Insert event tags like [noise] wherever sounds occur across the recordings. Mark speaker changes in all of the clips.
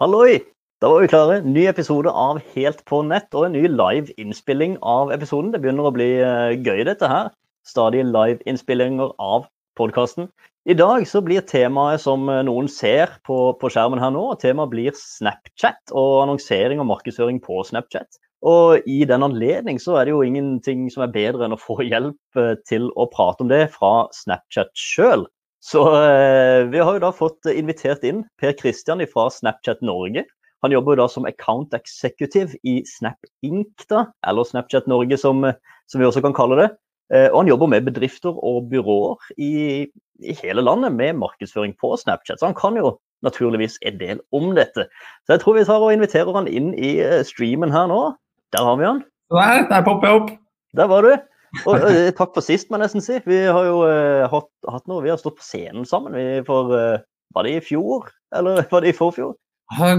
Speaker 1: Halloi! Da var vi klare. Ny episode av Helt på nett og en ny live innspilling av episoden. Det begynner å bli eh, gøy, dette her. Stadig live innspillinger av podkasten. I dag så blir temaet som eh, noen ser på, på skjermen her nå, temaet blir Snapchat og annonsering og markedsføring på Snapchat. Og i den anledning så er det jo ingenting som er bedre enn å få [laughs] hjelp eh, til å prate om det fra Snapchat sjøl. Så eh, vi har jo da fått invitert inn Per Kristian fra Snapchat Norge. Han jobber jo da som account executive i Snap Inc., da, eller Snapchat Norge som, som vi også kan kalle det. Eh, og han jobber med bedrifter og byråer i, i, hele landet med markedsføring på Snapchat. Så han kan jo naturligvis en del om dette. Så jeg tror vi tar og inviterer han inn i eh, streamen her nå. Der har vi han.
Speaker 2: Der, der popper jeg opp.
Speaker 1: Der var du. Og, og, takk for sist, må jeg nesten si. Vi har jo uh, hatt, hatt, noe, vi har stått på scenen sammen vi, for uh, Var det i fjor, eller [laughs] var det i forfjor?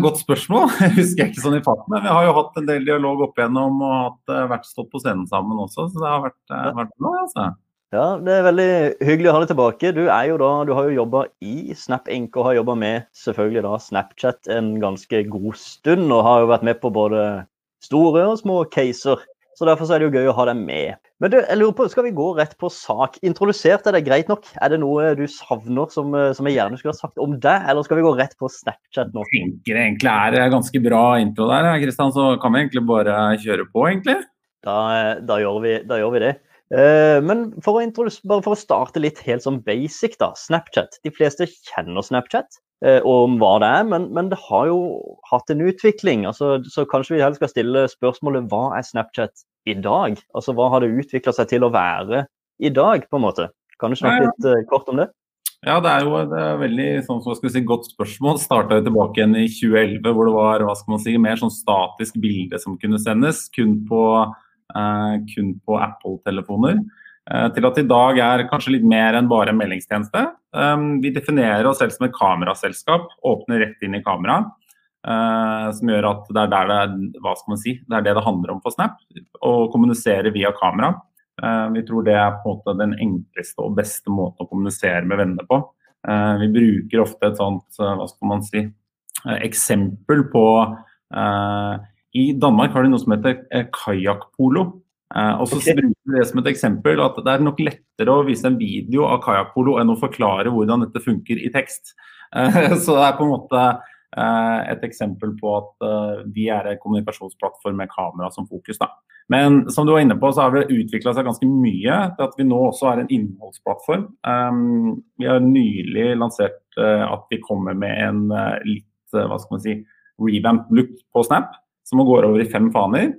Speaker 2: Godt spørsmål. [laughs] Jeg husker ikke sånn i farten. Men vi har jo hatt en del dialog opp igjennom og hatt, vært stått på scenen sammen også, så det har vært, uh, vært bra. altså.
Speaker 1: Ja, det er veldig hyggelig å ha deg tilbake. Du, er jo da, du har jo jobba i Snap Inc. og har jobba med selvfølgelig da Snapchat en ganske god stund. Og har jo vært med på både store og små caser så Derfor så er det jo gøy å ha deg med. Men du, jeg lurer på, Skal vi gå rett på sak? Introdusert er det greit nok? Er det noe du savner som, eh, som jeg gjerne skulle ha sagt om deg, eller skal vi gå rett på Snapchat nå?
Speaker 2: Jeg tenker det egentlig er ganske bra intro der, Kristian, så kan vi egentlig bare kjøre på, egentlig.
Speaker 1: Da, da, gjør, vi, da gjør, vi, det. Uh, men for å, bare for å starte litt helt som basic, da. Snapchat. De fleste kjenner Snapchat uh, om hva det er, men, men, det har jo hatt en utvikling. Altså, så kanskje vi heller skal stille spørsmålet hva er Snapchat i dag? Altså hva har det utvikla seg til å være i dag, på en måte? Kan du snakke litt uh, kort om det?
Speaker 2: Ja, det er jo et veldig sånn, si, godt spørsmål. Starta tilbake igjen i 2011, hvor det var hva skal man si, mer sånn statisk bilde som kunne sendes, kun på, uh, på Apple-telefoner. Uh, til at i dag er kanskje litt mer enn bare en meldingstjeneste. Um, vi definerer oss selv som et kameraselskap, åpner rett inn i kameraet. Uh, som gjør at det er der det, hva skal man si, det er det det handler om for Snap. Å kommunisere via kamera. Uh, vi tror det er på en måte den enkleste og beste måten å kommunisere med venner på. Vi bruker ofte et sånt hva skal man si, eksempel på I Danmark har de noe som heter kajakkpolo. Og så okay. bruker vi det som et eksempel at det er nok lettere å vise en video av kajakkpolo enn å forklare hvordan dette funker i tekst. [laughs] så det er på en måte Eh, et eksempel på at eh, vi er en kommunikasjonsplattform med kamera som fokus. Da. Men som du var inne på, så har det utvikla seg ganske mye til at vi nå også er en innholdsplattform. Vi har nylig lansert at vi kommer med en litt hva skal man si, revamp look på Snap, som går over i fem faner.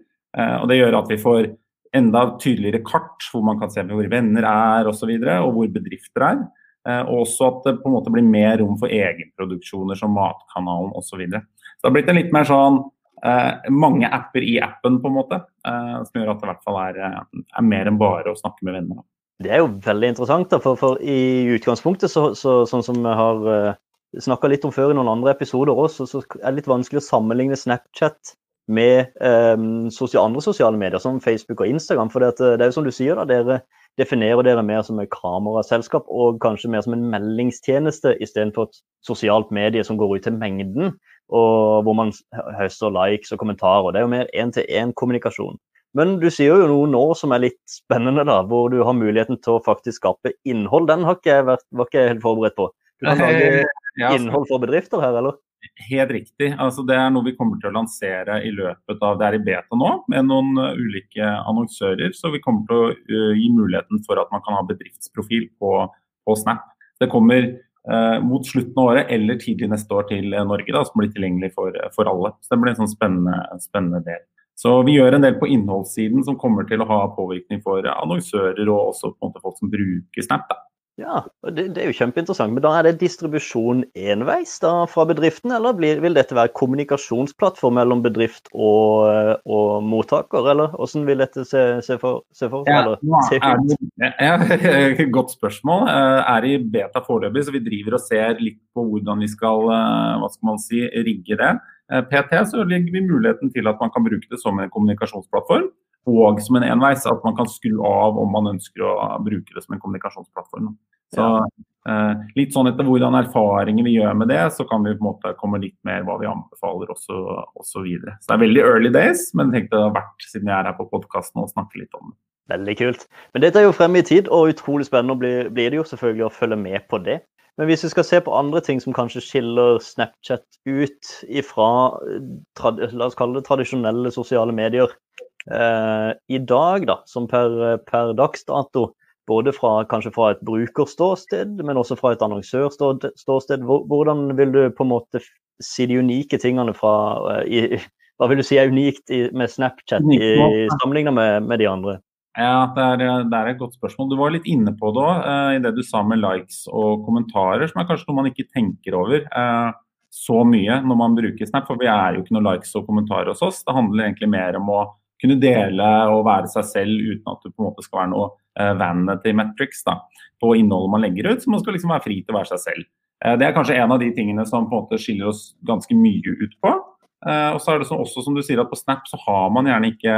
Speaker 2: og Det gjør at vi får enda tydeligere kart hvor man kan se hvor venner er osv., og, så videre, og hvor bedrifter er. Eh, og også at det på en måte blir mer rom for egenproduksjoner som Matkanalen osv. Så, videre. så det har blitt en litt mer sånn eh, mange apper i appen, på en måte. Eh, som gjør at det i hvert fall er, eh, er mer enn bare å snakke med venner.
Speaker 1: Det er jo veldig interessant, da, for, for i utgangspunktet, så, så, sånn som vi har uh, eh, snakka litt om før i noen andre episoder også, så, så er det litt vanskelig å sammenligne Snapchat med um, sosiale, andre sosiale medier som Facebook og Instagram. For det, det er jo som du sier, da, dere definerer dere mer som et kameraselskap og kanskje mer som en meldingstjeneste istedenfor et sosialt medie som går ut til mengden, og hvor man høster likes og kommentarer. Det er jo mer én-til-én-kommunikasjon. Men du sier jo noe nå som er litt spennende, da, hvor du har muligheten til å faktisk skape innhold. Den har ikke jeg vært, var ikke jeg helt forberedt på. Du kan lage innhold for bedrifter her, eller?
Speaker 2: Helt riktig. Altså, det er noe vi kommer til å lansere i løpet av Det er i beta nå med noen uh, ulike annonsører. Så vi kommer til å uh, gi muligheten for at man kan ha bedriftsprofil på, på Snap. Det kommer uh, mot slutten av året eller tidlig neste år til Norge, da, som blir tilgjengelig for, for, alle. Så det blir en sånn spennende, spennende del. Så vi gjør en del på innholdssiden som kommer til å ha påvirkning for annonsører og også på en måte folk som bruker Snap. Da.
Speaker 1: Ja, det, det, er jo kjempeinteressant. Men da er det distribusjon enveis da fra bedriften, eller blir, vil dette være kommunikasjonsplattform mellom bedrift og, og mottaker, eller hvordan vil dette se, se for, seg?
Speaker 2: ja, [laughs] ja, Godt spørsmål. Eh, er i beta foreløpig, så vi driver og ser litt på hvordan vi skal, eh, hva skal man si, rigge det. Eh, PT så legger vi muligheten til at man kan bruke det som en kommunikasjonsplattform og som en enveis. At man kan skru av om man ønsker å bruke det som en kommunikasjonsplattform. Så eh, litt sånn etter hvordan erfaringer vi gjør med det, så kan vi på en måte komme litt mer hva vi anbefaler osv. Så, så, videre. så det er veldig early days, men jeg tenkte det har vært siden jeg er her på podkasten og snakke litt om det.
Speaker 1: Veldig kult. Men dette er jo fremme i tid, og utrolig spennende blir, blir det jo selvfølgelig å følge med på det. Men hvis vi skal se på andre ting som kanskje skiller Snapchat ut ifra la oss kalle det tradisjonelle sosiale medier i dag, da, som per, per dags dato, både fra, kanskje fra et brukerståsted, men også fra et annonsørståsted. Hvordan vil du på en måte si de unike tingene fra i, [laughs] Hva vil du si er unikt i, med Snapchat i, sammenlignet med, med, de andre?
Speaker 2: Ja, det er, det er, et godt spørsmål. Du var litt inne på det òg, eh, i det du sa med likes og kommentarer, som er kanskje noe man ikke tenker over eh, så mye når man bruker Snap. For vi er jo ikke noe likes og kommentarer hos oss. Det handler egentlig mer om å kunne dele og være seg selv uten at du på en måte skal være noe uh, vanity metrics da, på innholdet man legger ut. Så man skal liksom være fri til å være seg selv. Uh, det er kanskje en av de tingene som på en måte skiller oss ganske mye ut på. Uh, og så er det så, også som du sier at på Snap så har man gjerne ikke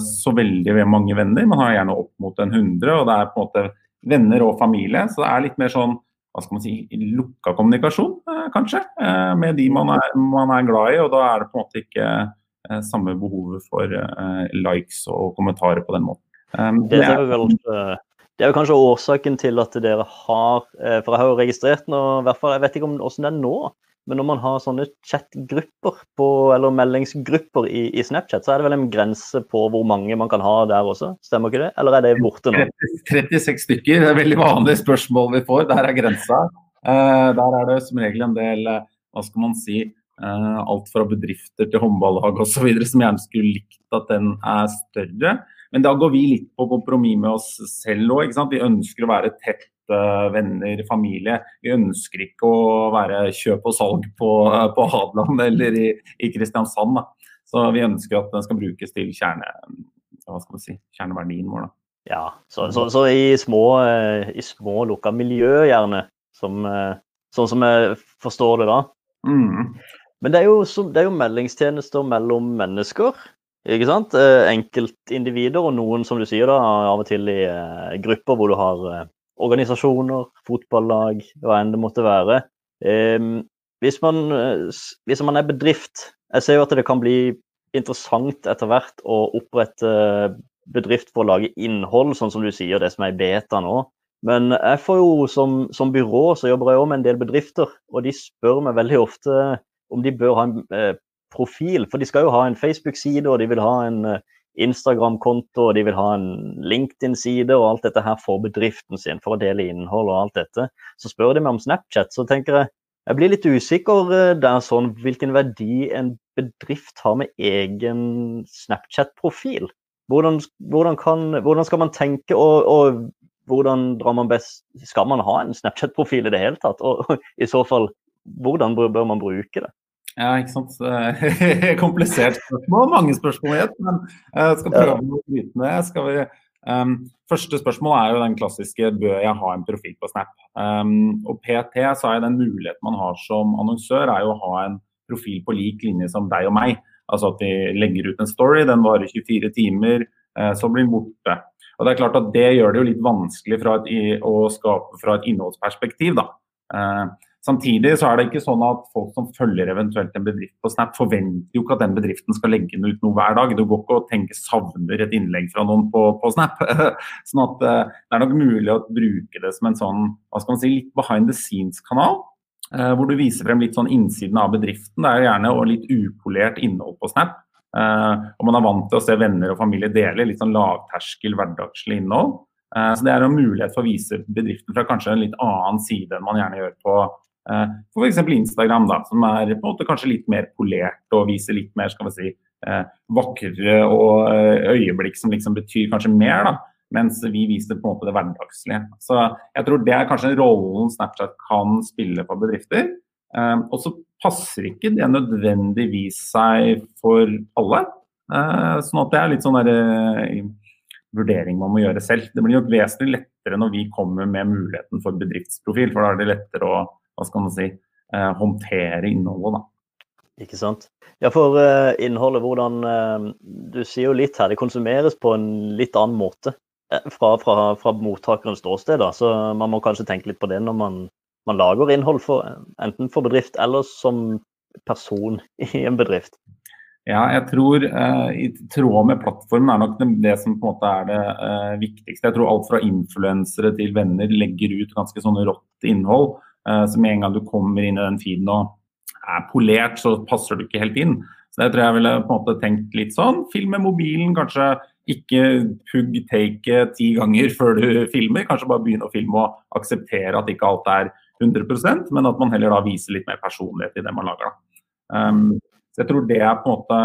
Speaker 2: så veldig mange venner. Man har gjerne opp mot en hundre, og det er på en måte venner og familie. Så det er litt mer sånn hva skal man si, lukka kommunikasjon, kanskje, med de man er, man er glad i. Og da er det på en måte ikke Eh, samme behovet for eh, likes og kommentarer på den måten.
Speaker 1: Um, det, er vel, det er jo kanskje årsaken til at dere har eh, For jeg har jo registrert nå, i hvert fall, jeg vet ikke om hvordan det er nå, men når man har sånne chatgrupper eller meldingsgrupper i, i, Snapchat, så er det vel en grense på hvor mange man kan ha der også? Stemmer ikke det? Eller er det borte nå?
Speaker 2: 36 stykker, det er veldig vanlige spørsmål vi får. Der er grensa. Uh, der er det som regel en del, hva skal man si, Eh, alt fra bedrifter til håndballag osv. som gjerne skulle likt at den er større. Men da går vi litt på kompromiss med oss selv òg. Vi ønsker å være tette venner, familie. Vi ønsker ikke å være kjøp og salg på, på Hadeland eller i, i Kristiansand. Da. Så vi ønsker at den skal brukes til kjerne, hva skal si, kjerneverdien vår. Da.
Speaker 1: Ja, så, så, så, i små, eh, i små lukka miljø, gjerne, som, eh, sånn som jeg forstår det da. Mm. Men det er, jo, det er jo meldingstjenester mellom mennesker. ikke sant? Eh, enkeltindivider og noen, som du sier, da, av og til i eh, grupper hvor du har eh, organisasjoner, fotballag, hva enn det måtte være. Hvis man, hvis man er bedrift Jeg ser jo at det kan bli interessant etter hvert å opprette bedrift for å lage innhold, sånn som du sier, det som er i beta nå. Men jeg får jo som, som byrå så jobber jeg òg med en del bedrifter, og de spør meg veldig ofte om de bør ha en eh, profil. For de skal jo ha en Facebook-side, og de vil ha en eh, Instagram-konto, og de vil ha en LinkedIn-side og alt dette her for bedriften sin, for å dele innhold og alt dette. Så spør de meg om Snapchat, så tenker jeg jeg blir litt usikker eh, der sånn hvilken verdi en bedrift har med egen Snapchat-profil. Hvordan, hvordan, hvordan, skal man tenke, og, og, hvordan drar man best Skal man ha en Snapchat-profil i det hele tatt? Og, i så fall, hvordan bør man bruke det?
Speaker 2: Ja, ikke sant. [laughs] Komplisert spørsmål. Mange spørsmål i ett. Men jeg skal prøve å bryte ned. Skal vi, um, første spørsmål er jo den klassiske bør jeg ha en profil på Snap. Um, og PT så er den muligheten man har som annonsør, er jo å ha en profil på lik linje som deg og meg. Altså at vi legger ut en story, den varer 24 timer, uh, så blir den borte. Og Det er klart at det gjør det jo litt vanskelig et, å skape fra et innholdsperspektiv. da. Uh, Samtidig så er det ikke sånn at folk som følger eventuelt en bedrift på Snap, forventer jo ikke at den bedriften skal legge ut noe hver dag. Du går ikke og tenker savner et innlegg fra noen på, på Snap. [laughs] sånn at uh, Det er nok mulig å bruke det som en sånn hva skal man si, litt behind the scenes-kanal. Uh, hvor du viser frem litt sånn innsiden av bedriften. Det er jo gjerne litt upolert innhold på Snap. Uh, og man er vant til å se venner og familie dele litt sånn lavterskel, hverdagslig innhold. Så Det er en mulighet for å vise bedriften fra kanskje en litt annen side enn man gjerne gjør på Eh, for f.eks. Instagram, da, som er på en måte kanskje litt mer polert og viser litt mer skal vi si, eh, vakre og eh, øyeblikk som liksom betyr kanskje mer. da, Mens vi viser på en måte det hverdagslige. Så jeg tror det er kanskje rollen Snapchat kan spille på bedrifter. og så passer ikke det nødvendigvis seg for alle. sånn at det er litt sånn der, vurdering man må gjøre selv. Det blir jo vesentlig lettere når vi kommer med muligheten for bedriftsprofil, for da er det lettere å hva skal man si, eh, håndtere innholdet. da.
Speaker 1: Ikke sant. Ja, for uh, innholdet, hvordan uh, Du sier jo litt her, det konsumeres på en litt annen måte. fra, fra, fra mottakerens ståsted. Da. Så man må kanskje tenke litt på det når man, man lager innhold, for, enten for bedrift eller som person i en bedrift.
Speaker 2: Ja, jeg tror eh, i tråd med plattformen er nok det, det som på en måte er det eh, viktigste. Jeg tror alt fra influensere til venner legger ut ganske sånn rått innhold. Eh, så med en gang du kommer inn i den feeden og er polert, så passer du ikke helt inn. Så det tror jeg ville på en måte tenkt litt sånn. Film med mobilen, kanskje ikke pugg take ti ganger [laughs] før du filmer. Kanskje bare begynne å filme og akseptere at ikke alt er 100% men at man heller da viser litt mer personlighet i det man lager. Um, så jeg tror det er på en måte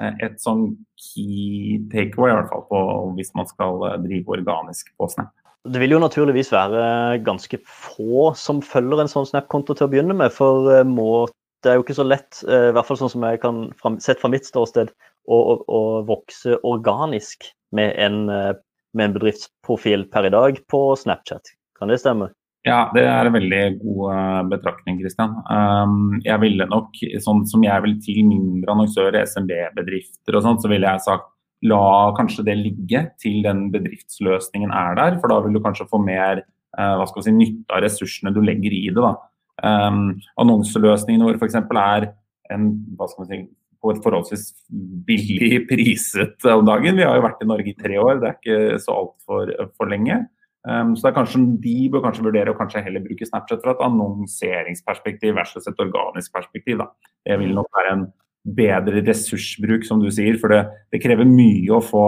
Speaker 2: eh, et sånn key takeaway, i hvert fall på, hvis man skal eh, drive organisk på Snap.
Speaker 1: Det vil jo naturligvis være ganske få som følger en sånn Snap-konto til å begynne med. For eh, må, det er jo ikke så lett, i hvert fall sånn som jeg kan sett fra mitt ståsted, å, å, å vokse organisk med en, med en bedriftsprofil per i dag på Snapchat. Kan det stemme?
Speaker 2: Ja, det er en veldig god betraktning, Kristian. Um, jeg ville nok, sånn som jeg vil til mindre annonsører, SMB-bedrifter og sånt, så ville jeg sagt la kanskje det ligge til den bedriftsløsningen er der. For da vil du kanskje få mer uh, hva skal vi si, nytte av ressursene du legger i det. da. Um, annonseløsningene våre f.eks. er en, hva skal vi si, på et forholdsvis billig [laughs] priset om dagen. Vi har jo vært i Norge i tre år, det er ikke så altfor for lenge. Um, så kanskje, De bør kanskje vurdere å kanskje heller bruke Snapchat fra et annonseringsperspektiv versus et organisk perspektiv. Da. Det vil nok være en bedre ressursbruk, som du sier. For det, det krever mye å få,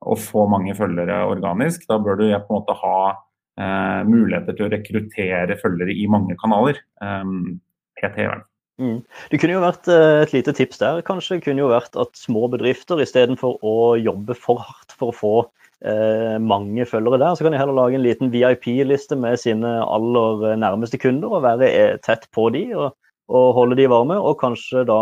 Speaker 2: å få, mange følgere organisk. Da bør du på en måte ha eh, muligheter til å rekruttere følgere i mange kanaler. Um, PT, vel.
Speaker 1: Mm. Det kunne jo vært eh, et lite tips der. Kanskje kunne jo vært at små bedrifter istedenfor å jobbe for hardt for å få eh, mange følgere der. Så kan de heller lage en liten VIP-liste med sine aller nærmeste kunder og være eh, tett på de og, og holde de varme. Og kanskje da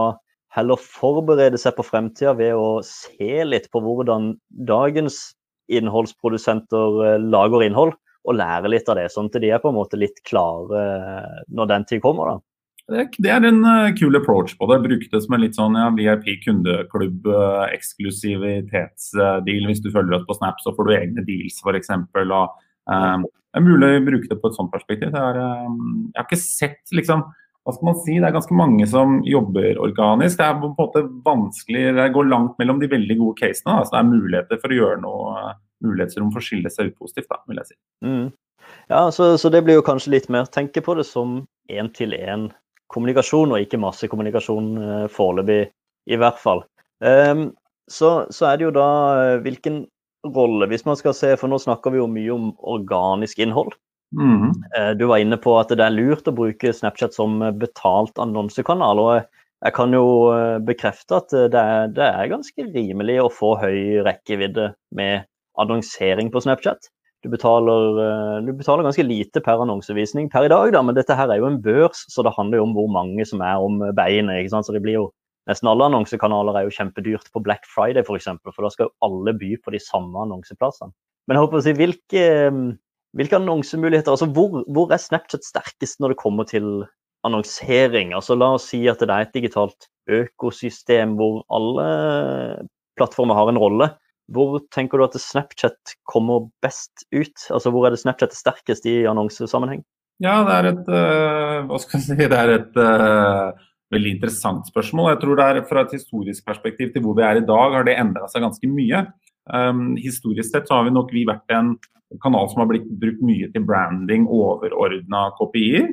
Speaker 1: heller forberede seg på fremtida ved å se litt på hvordan dagens innholdsprodusenter eh, lager innhold, og lære litt av det. Sånn at de er på en måte litt klare eh, når den tid kommer. da.
Speaker 2: Det er en uh, kul approach på det. Bruk det som en litt sånn ja, VIP kundeklubb, eksklusivitetsdeal. Hvis du følger oss på Snap, så får du egne deals f.eks. Um, det er mulig å bruke det på et sånt perspektiv. Er, um, jeg har ikke sett liksom, hva skal man si, Det er ganske mange som jobber organisk. Det er på en måte vanskelig, det går langt mellom de veldig gode casene. Da. Så det er muligheter for å gjøre noe, mulighetsrom for å skille seg ut positivt, da, vil jeg si.
Speaker 1: Mm. Ja, så, så, det blir jo kanskje litt mer tenke på det som én-til-én kommunikasjon, og ikke massekommunikasjon eh, foreløpig, i hvert fall. Um, så, så, er det jo da uh, hvilken rolle, hvis man skal se, for nå snakker vi jo mye om organisk innhold. Mm. Du var inne på at det er lurt å bruke Snapchat som betalt annonsekanal. og jeg kan jo bekrefte at det er, det er ganske rimelig å få høy rekkevidde med annonsering på Snapchat. Du betaler, eh, du betaler, ganske lite per annonsevisning per i dag, da, men dette her er jo en børs, så det handler jo om hvor mange som er om beinet. ikke sant? Så det blir jo Nesten alle annonsekanaler er jo kjempedyrt på Black Friday f.eks., for, eksempel, for da skal jo alle by på de samme annonseplassene. Men jeg håper å si, hvilke, hvilke annonsemuligheter altså hvor, hvor, er Snapchat sterkest når det kommer til annonsering? Altså La oss si at det er et digitalt økosystem hvor alle plattformer har en rolle. Hvor tenker du at Snapchat kommer best ut? Altså Hvor er det Snapchat er sterkest i annonsesammenheng?
Speaker 2: Ja, det er et uh, hva skal jeg si, det er et uh, veldig interessant spørsmål. Jeg tror det er Fra et historisk perspektiv til hvor vi er i dag, har det endra seg ganske mye. Um, historisk sett så har vi nok vi vært en kanal som har blitt brukt mye til branding, overordna kopier.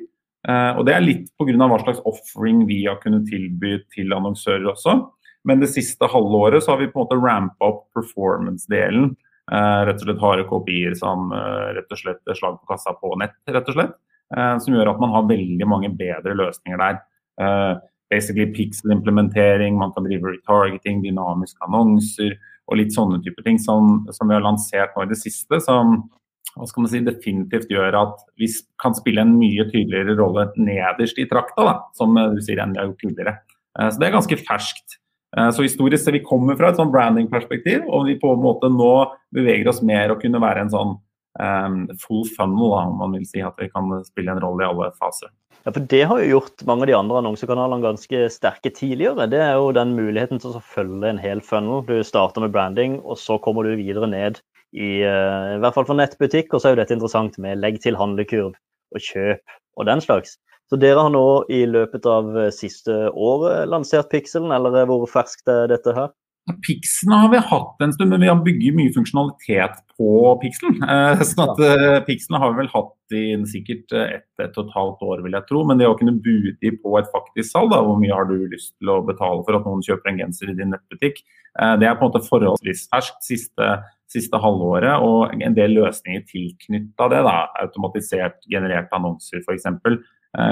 Speaker 2: Uh, og Det er litt pga. hva slags offering vi har kunnet tilby til annonsører også. Men det siste halve året så har vi på en måte rampa opp performance-delen. Uh, rett og slett harde kopier som uh, rett og slett slag på kassa på nett, rett og slett. Som gjør at man har veldig mange bedre løsninger der. basically pixel-implementering, man kan drive retargeting, dynamiske annonser og litt sånne type ting som, som, vi har lansert nå i det siste. som hva skal man si, definitivt gjør at vi kan spille en mye tydeligere rolle nederst i trakta, da, som du sier, enn vi har gjort tidligere. Så det er ganske ferskt. Eh, så historisk ser vi kommer fra et sånn branding-perspektiv, og vi på en måte nå beveger oss mer og kunne være en sånn full funnel, om man vil si. At vi kan spille en rolle i alle faser.
Speaker 1: Ja, for Det har jo gjort mange av de andre annonsekanalene ganske sterke tidligere. Det er jo den muligheten til å følge en hel funnel. Du starter med branding, og så kommer du videre ned i, i hvert fall for nettbutikk. Og så er jo dette interessant med legg til handlekurv og kjøp og den slags. Så dere har nå i løpet av siste året lansert Pixelen, eller hvor ferskt er dette her?
Speaker 2: Pixelen har vi hatt en stund, men vi har bygget mye funksjonalitet på Pixelen. Eh, sånn at eh, har vi vel hatt i sikkert ett, et og et halvt år, vil jeg tro. Men det å kunne budi på et faktisk salg, da, hvor mye har du lyst til å betale for at noen kjøper en genser i din nettbutikk, eh, det er på en måte forholdsvis ferskt siste, siste halvåret. Og en del løsninger tilknytta det, da, automatisert genererte annonser f.eks.,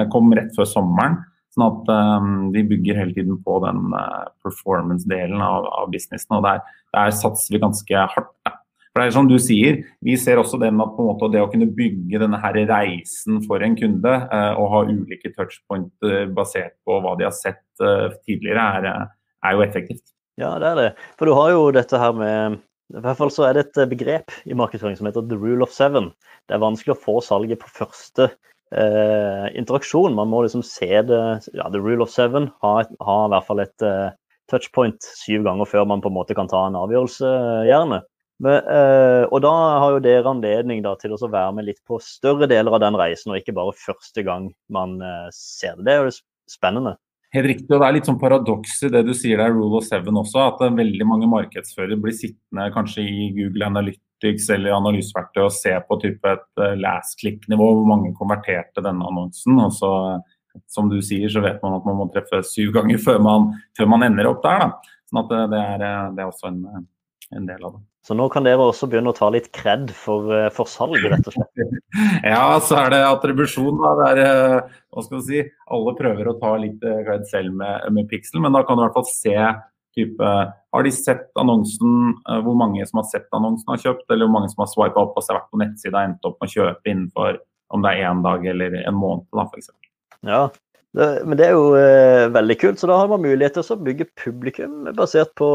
Speaker 2: kom rett før sommeren. Sånn at um, vi bygger hele tiden på den uh, performance-delen av, av, businessen. Og der, der, satser vi ganske hardt. Da. For det er som du sier, Vi ser også den at på en måte det å kunne bygge denne her reisen for en kunde uh, og ha ulike touchpoint uh, basert på hva de har sett uh, tidligere, er, er, jo effektivt.
Speaker 1: Ja, det er det. For du har jo dette her med i hvert fall så er det et begrep i markedsføring som heter the rule of seven. Det er vanskelig å få salget på første eh, interaksjon. Man må liksom se det ja, The rule of seven. Ha, ha i hvert fall et eh, touchpoint syv ganger før man på en måte kan ta en avgjørelse, eh, gjerne. Men, eh, og da har jo dere anledning da, til å være med litt på større deler av den reisen, og ikke bare første gang man eh, ser det. Det er jo spennende.
Speaker 2: Helt riktig, og Det er litt sånn paradoks i det du sier der, rule of seven også. At veldig mange markedsførere blir sittende kanskje i Google Analytics Analytics eller analyseverktøy og se på type et uh, last click-nivå, hvor mange konverterte denne annonsen. og så som du sier, så vet man at man må treffe syv ganger før man, før man ender opp der. Da. Sånn at eh, det er, eh, det er også en, en, del av det.
Speaker 1: Så nå kan dere også begynne å ta litt kred for, for salget, rett og slett? [laughs]
Speaker 2: ja, så er det attribusjon. Da. Det er, hva skal vi si, alle prøver å ta litt kred selv med, med Pixel, men da kan du i hvert fall se type Har de sett annonsen, eh, hvor mange som har sett annonsen har kjøpt, eller hvor mange som har swipa opp og vært på nettsida og endt opp med å kjøpe innenfor om det er én dag eller en måned, da f.eks.
Speaker 1: Ja, det, men det er jo eh, veldig kult. Så da har man mulighet til å bygge publikum basert på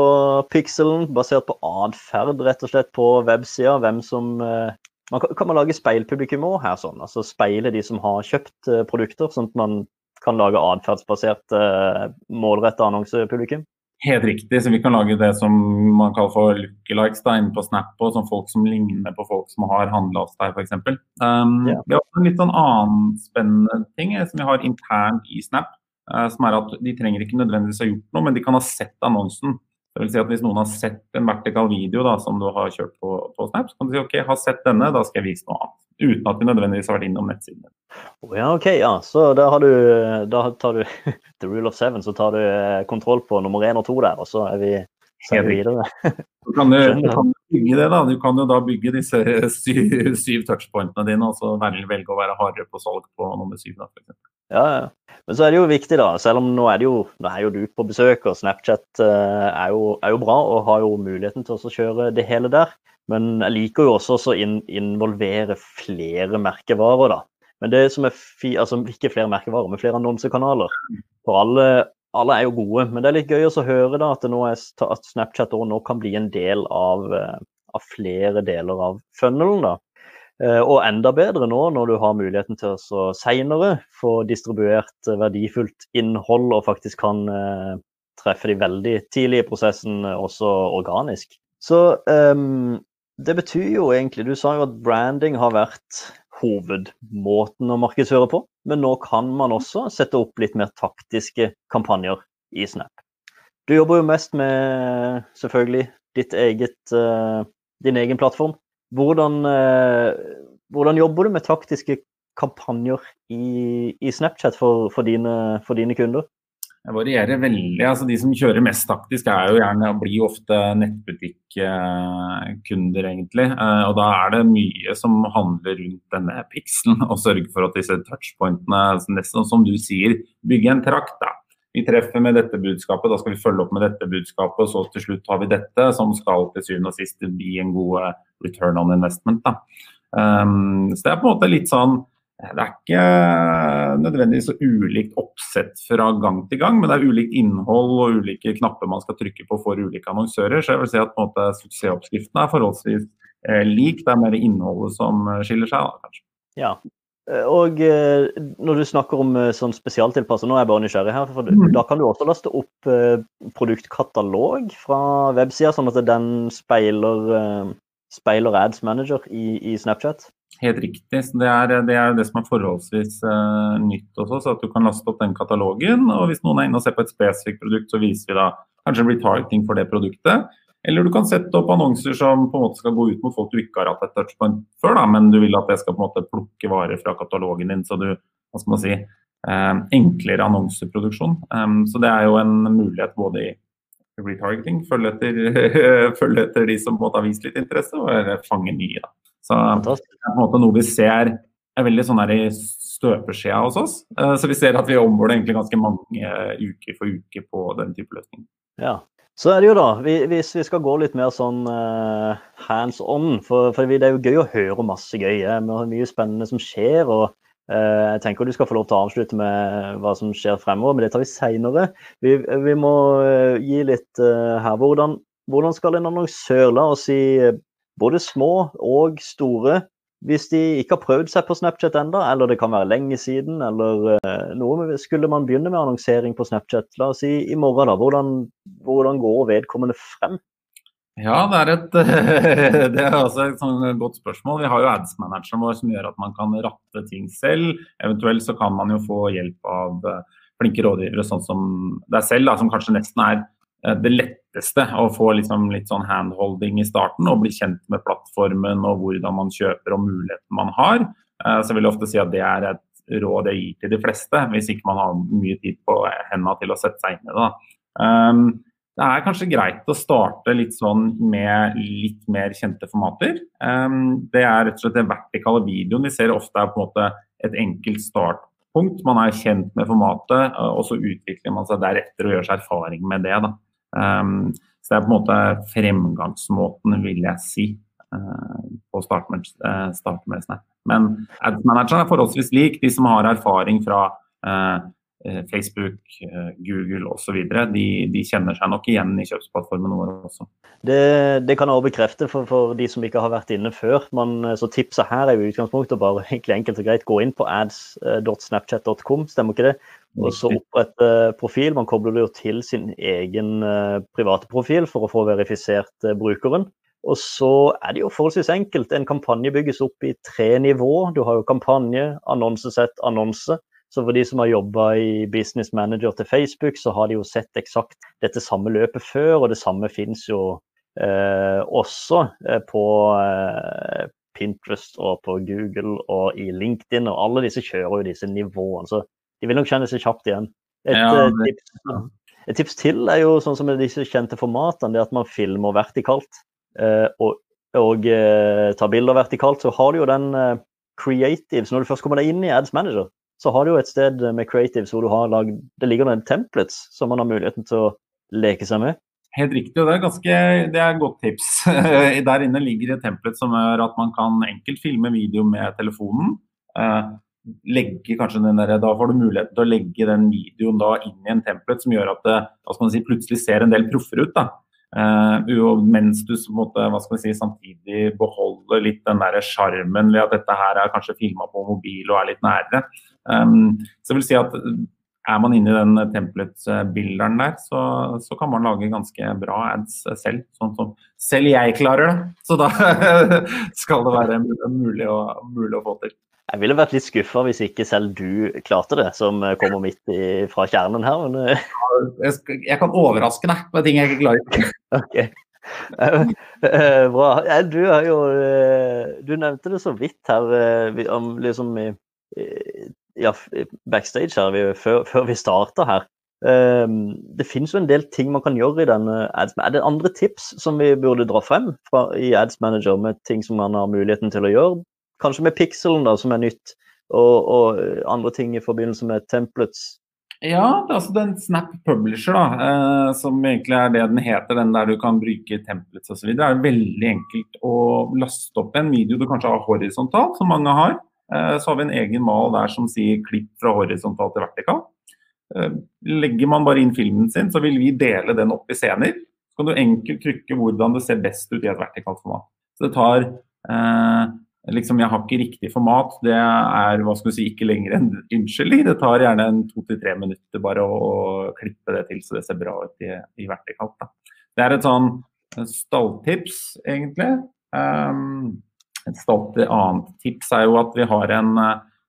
Speaker 1: pixelen, basert på atferd, rett og slett på websida. Hvem som eh, man kan, man lage speilpublikum òg her, sånn? Altså speile de som har kjøpt eh, produkter, sånn at man kan lage atferdsbasert eh, målretta annonsepublikum?
Speaker 2: Helt riktig. så Vi kan lage det som man kaller for lookalikes da, inne på Snap, og som folk som ligner på folk som har handla hos deg, f.eks. Um, yeah. Vi har også en litt sånn annen spennende ting eh, som vi har internt i Snap. Uh, som er at De trenger ikke nødvendigvis ha gjort noe, men de kan ha sett annonsen. Det vil si at Hvis noen har sett en vertikal video da, som du har kjørt på, på Snap, så kan du si ok, jeg har sett denne, da skal jeg vise noe annet uten at vi nødvendigvis har vært innom nettsiden.
Speaker 1: Oh, ja, ok, ja. Så da, har du, da tar du [laughs] the rule of seven, så tar du eh, kontroll på nummer én og to der, og så er vi, så er vi videre. [laughs]
Speaker 2: Du kan, jo, du kan bygge det, da. Du kan jo da bygge disse [laughs] syv, syv touchpointene dine, og så velge å være hardere på salg på nummer syv. da, for
Speaker 1: Ja, ja. Men så er det jo viktig, da, selv om nå er, jo, nå er jo du på besøk, og Snapchat uh, er, jo, er, jo, bra og har jo muligheten til å kjøre det hele der. Men jeg liker jo også å in involvere flere merkevarer, da. Men det som er fi, altså ikke flere merkevarer, men flere annonsekanaler. For alle, alle, er jo gode. Men det er litt gøy å høre da, at, er, at Snapchat nå kan bli en del av, eh, av flere deler av funnelen. da. Eh, og enda bedre nå når du har muligheten til å seinere få distribuert verdifullt innhold og faktisk kan eh, treffe de veldig tidlig i prosessen, også organisk. Så um, det betyr jo egentlig Du sa jo at branding har vært hovedmåten å markedsføre på. Men nå kan man også sette opp litt mer taktiske kampanjer i Snap. Du jobber jo mest med selvfølgelig ditt eget, uh, din egen plattform. Hvordan, uh, hvordan, jobber du med taktiske kampanjer i, i Snapchat for, for, dine, for dine kunder?
Speaker 2: Det varierer veldig. altså De som kjører mest taktisk, er jo gjerne, blir ofte nettbutikkunder, egentlig. Eh, og Da er det mye som handler rundt denne pikselen, og [laughs] sørge for at disse touchpointene, nesten som du sier, bygge en trakt. da. Vi treffer med dette budskapet, da skal vi følge opp med dette budskapet. Og så til slutt har vi dette, som skal til syvende og sist bli en god eh, return on investment. Um, så det er på en måte litt sånn det er ikke nødvendigvis så ulikt oppsett fra gang til gang, men det er ulikt innhold og ulike knapper man skal trykke på for ulike annonsører. Så jeg vil si at på en måte, suksessoppskriften er forholdsvis eh, lik. Det er mer innholdet som eh, skiller seg. Da, kanskje.
Speaker 1: Ja, og eh, når du snakker om eh, sånn spesialtilpasset, nå er jeg bare nysgjerrig her, for mm. da kan du også laste opp eh, produktkatalog fra websida, sånn at den speiler speiler Ads Manager i, i Snapchat?
Speaker 2: Helt riktig. Det er, det er, det som er forholdsvis uh, nytt også, så at du kan laste opp den katalogen. og Hvis noen er inne og ser på et spesifikt produkt, så viser vi da kanskje retargeting for det produktet. Eller du kan sette opp annonser som på en måte skal gå ut mot folk du ikke har hatt et touchpoint før, da, men du vil at det skal på en måte plukke varer fra katalogen din. Så du, hva skal man si, eh, enklere annonseproduksjon. Um, så det er jo en mulighet både i retargeting, følge etter, [laughs] følge etter de som måte har vist litt interesse, og fange nye. da. Så det er på en måte noe vi ser er veldig sånn her i støpeskjea hos oss. Eh, så vi ser at vi omborder egentlig ganske mange uker for uke på den type løsning.
Speaker 1: Ja. Så er det jo da, hvis vi skal gå litt mer sånn uh, hands on, for, for, det er jo gøy å høre masse gøy. har mye spennende som skjer. og uh, Jeg tenker du skal få lov til å avslutte med hva som skjer fremover, men det tar vi seinere. Vi, vi, må uh, gi litt her. Hvordan, hvordan skal en annonsør, la oss si både små og store. Hvis de ikke har prøvd seg på Snapchat enda, eller det kan være lenge siden, eller uh, noe, skulle man begynne med annonsering på Snapchat, la oss si i morgen, da, hvordan, hvordan går vedkommende frem?
Speaker 2: Ja, det er, et, [laughs] det er også et sånn godt spørsmål. Vi har jo ads-manageren vår som gjør at man kan ratte ting selv. Eventuelt så kan man jo få hjelp av eh, flinke rådgivere sånn som deg selv, da, som kanskje nesten er Eh, det letteste å få liksom litt sånn handholding i starten og bli kjent med plattformen og hvordan man kjøper og muligheten man har. Eh, så jeg vil ofte si at det er et råd jeg gir til de fleste, hvis ikke man har mye tid på hendene til å sette seg inn i det. Um, det er kanskje greit å starte litt sånn med litt mer kjente formater. Um, det er rett og slett den vertikale videoen vi ser ofte er på en måte et enkelt startpunkt. Man er kjent med formatet, og så utvikler man seg deretter og gjør seg erfaring med det. Da. Um, så det er på en måte fremgangsmåten, vil jeg si, uh, på med Snap. Men ads manageren er forholdsvis lik. De som har erfaring fra uh, Facebook, Google osv. De, de kjenner seg nok igjen i kjøpsplattformen vår også.
Speaker 1: Det, det kan jeg også bekrefte for, for, de som ikke har vært inne før. Man, så tipset her er jo utgangspunktet bare [laughs] egentlig enkelt og greit gå inn på ads.snapchat.com, stemmer ikke det? Og så opprette profil. Man kobler det jo til sin egen private profil for å få verifisert brukeren. Og så er det jo forholdsvis enkelt. En kampanje bygges opp i tre nivå. Du har jo kampanje, annonsesett, annonse. Så for de som har jobba i Business Manager til Facebook, så har de jo sett eksakt dette samme løpet før, og det samme fins jo eh, også eh, på eh, Pinterest og på Google og i LinkedIn, og alle disse kjører jo disse nivåene. Så de vil nok kjenne seg kjapt igjen. Et, ja, eh, det... tips, et, tips, til er jo sånn som med disse kjente formatene, det at man filmer vertikalt eh, og, og eh, tar bilder vertikalt. Så har du jo den creative, så når du først kommer deg inn i Ads Manager, så har du jo et sted med creatives hvor du har lagd Det ligger noen templates som man har muligheten til å leke seg med.
Speaker 2: Helt riktig, og det er, ganske, det er et godt tips. [laughs] Der inne ligger et template som gjør at man kan enkelt filme video med telefonen. Eh, legge kanskje den der, Da får du muligheten til å legge den videoen da inn i en template som gjør at det man si, plutselig ser en del proffere ut. da. Uh, mens du måte, si, samtidig beholder litt den sjarmen ved at dette her er kanskje filma på mobil og er litt nære. Um, så jeg vil si at er man inne i den template-bilderen der, så, så, kan man lage ganske bra ads selv. Sånn som selv jeg klarer det. Så da [laughs] skal det være mulig å, mulig å få til.
Speaker 1: Jeg ville vært litt skuffa hvis ikke selv du klarte det, som kommer midt i, fra kjernen her. Men...
Speaker 2: Jeg, Jeg, kan overraske deg med ting jeg ikke klarer. [laughs]
Speaker 1: ok, uh, Bra. Du, jo, du, nevnte det så vidt her, om liksom ja, backstage her, før, før vi starter her. Det finnes jo en del ting man kan gjøre i denne ads. Er det andre tips som vi burde dra frem fra, i Ads Manager, med ting som man har muligheten til å gjøre? Kanskje med pixelen, da, som er nytt, og, og andre ting i forbindelse med templates.
Speaker 2: Ja, det er altså den Snap Publisher, da, eh, som egentlig er det den heter, den der du kan bruke templates osv. Det er veldig enkelt å laste opp en video du kanskje har horisontalt, som mange har. Eh, så har vi en egen mal der som sier klipp fra horisontalt til vertikal. Eh, legger man bare inn filmen sin, så vil vi dele den opp i scener. Så kan du enkelt trykke hvordan det ser best ut i et vertikalt format. Så det tar eh, liksom, jeg har ikke riktig format, det er hva skal du si, ikke lenger enn unnskyldning. Det tar gjerne en to til tre minutter bare å, klippe det til så det ser bra ut i, i vertikalt. Da. Det er et sånn stalltips, egentlig. Um, et stadig annet tips er jo at vi har en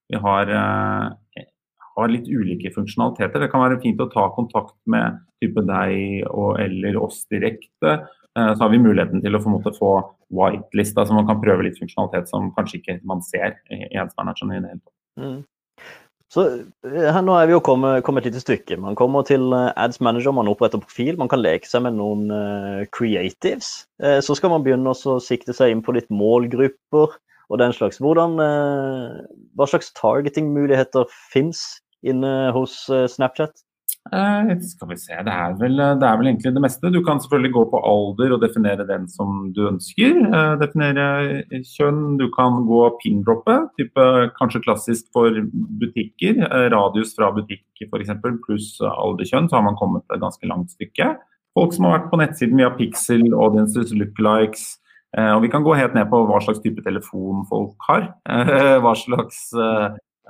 Speaker 2: vi har, uh, har, litt ulike funksjonaliteter. Det kan være fint å ta kontakt med type deg og eller oss direkte. Uh, så har vi muligheten til å få, whitelista, så man kan prøve litt funksjonalitet som kanskje ikke man ser i ensmanageren i det hele tatt. Mm.
Speaker 1: Så eh, her Nå er vi jo kommet, kommet, et lite stykke. Man kommer til eh, Ads Manager, man oppretter profil, man kan leke seg med noen uh, creatives. Uh, så skal man begynne å sikte seg inn på litt målgrupper og den slags. Hvordan, uh, hva slags targeting-muligheter fins inne hos Snapchat?
Speaker 2: Eh, skal vi se, det er, vel, det er, vel, egentlig det meste. Du kan selvfølgelig gå på alder og definere den som du ønsker. Eh, definere kjønn. Du kan gå pindroppe, type kanskje klassisk for butikker. Eh, radius fra butikk f.eks. pluss alderkjønn, så har man kommet et ganske langt stykke. Folk som har vært på nettsiden via Pixel, audiences, lookalikes. Eh, og vi kan gå helt ned på hva slags type telefon folk har. Eh, hva slags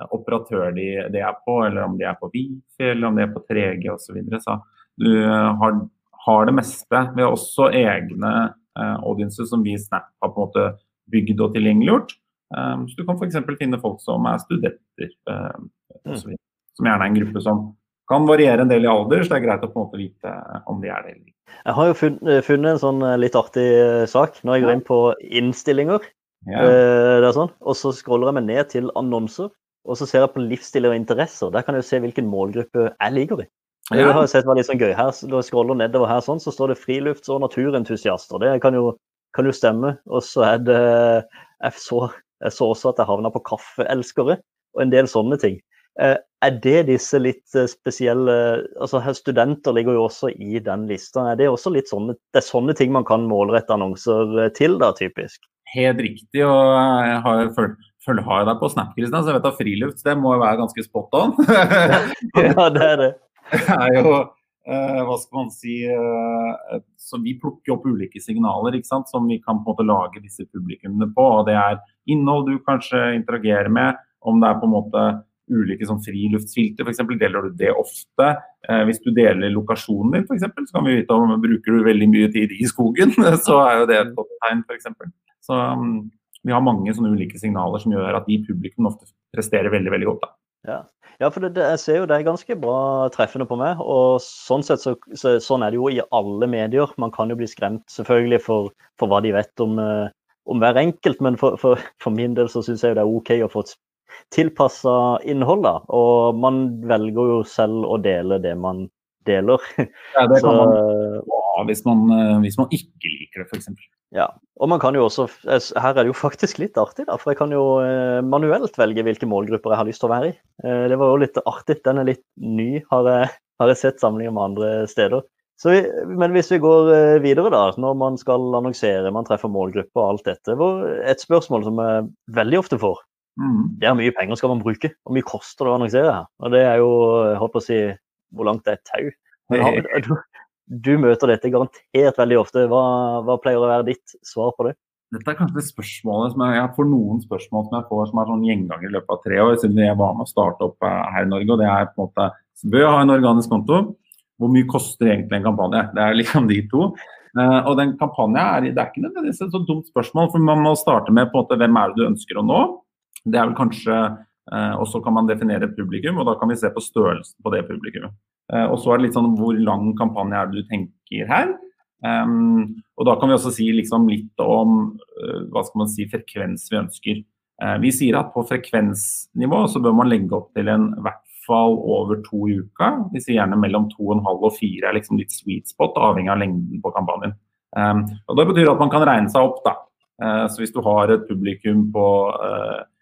Speaker 2: operatør de, de, er på, eller om de er på Wifi, eller om de er på 3G osv. Så, videre. så du eh, har, har, det meste. Vi har også egne eh, audiences som vi i Snap har på en måte bygd og tilgjengeliggjort. Um, så du kan f.eks. finne folk som er studenter, uh, osv. Mm. Som gjerne er en gruppe som kan variere en del i alder, så det er greit å på en måte vite om de er det eller ikke.
Speaker 1: Jeg har jo funnet, funnet en sånn litt artig sak når jeg går inn på innstillinger. Ja. Uh, sånn. Og så scroller jeg meg ned til annonser. Og så ser jeg på livsstil og interesser. Der kan jeg jo se hvilken målgruppe jeg liker i. Jeg har sett det var litt sånn gøy. Her, Når jeg scroller nedover her, sånn, så står det frilufts- og naturentusiaster. Det kan jo, kan jo stemme. Og så er det jeg så, jeg så, også at jeg havna på kaffeelskere og en del sånne ting. Eh, er det disse litt eh, spesielle altså Studenter ligger jo også i den lista. Er det også litt sånne, det er sånne ting man kan målrette annonser eh, til, da, typisk?
Speaker 2: Helt riktig. og jeg har jo følt følger har jeg deg på Snap, Kristian, så jeg vet at friluft det må være ganske spot on. [laughs]
Speaker 1: ja, det er det. [laughs]
Speaker 2: Det er jo, uh, hva skal man si uh, så Vi plukker opp ulike signaler ikke sant, som vi kan på en måte lage disse publikummene på. og Det er innhold du kanskje interagerer med, om det er på en måte ulike sånn friluftsfilter, f.eks. Deler du det ofte? Eh, hvis du deler lokasjonen din, f.eks., så kan vi vite om bruker du veldig mye tid i skogen. [laughs] Så er jo det et godt tegn, f.eks. Så um, vi har mange sånne ulike signaler som gjør at de publikum ofte presterer veldig veldig godt.
Speaker 1: Ja. ja. for det, det, jeg ser jo det er ganske bra treffende på meg. og Sånn sett så, så, sånn er det jo i alle medier. Man kan jo bli skremt selvfølgelig for, for hva de vet om, uh, om hver enkelt, men for, for, for min del så syns jeg det er OK å få tilpassa innhold. da, Og man velger jo selv å dele det man deler.
Speaker 2: Ja, det kan så, man hvis man, eh, hvis man ikke liker det, f.eks.
Speaker 1: Ja, og man kan jo også, Her er det jo faktisk litt artig, da, for jeg kan jo eh, manuelt velge hvilke målgrupper jeg har lyst til å være i. Eh, det var jo litt artig. Den er litt ny, har jeg, har jeg sett sammenlignet med andre steder. Vi, men hvis vi går eh, videre, da, når man skal annonsere, man treffer målgrupper og alt dette. Et spørsmål som jeg veldig ofte får, mm. det er hvor mye penger skal man bruke? Hvor mye koster det å annonsere her? Og det er jo, jeg håper å si, hvor langt det er tau. Men har, du møter dette garantert veldig ofte. Hva, hva, pleier å være ditt svar på det?
Speaker 2: Dette er kanskje spørsmålet som jeg, jeg får noen spørsmål som jeg får som er sånn gjenganger i løpet av tre år, siden jeg var med å starte opp eh, her i Norge. og det er på en måte, Bør jeg ha en organisk konto? Hvor mye koster egentlig en kampanje? Det er liksom de to. Uh, og den kampanjen er, det er ikke nødvendigvis et så dumt spørsmål, for man må starte med på en måte, hvem er det du ønsker å nå. Det er vel kanskje, uh, Og så kan man definere publikum, og da kan vi se på størrelsen på det publikummet. Eh, og så er det litt sånn hvor lang kampanje er det du tenker her. Um, og da kan vi også si liksom litt om uh, hva skal man si, frekvens vi ønsker. Uh, vi sier at på frekvensnivå så bør man legge opp til en hvert fall over to i uka. Vi sier gjerne mellom to og en halv og fire er liksom litt sweet spot, avhengig av lengden på kampanjen. Um, og Det betyr at man kan regne seg opp. da. Uh, så hvis du har et publikum på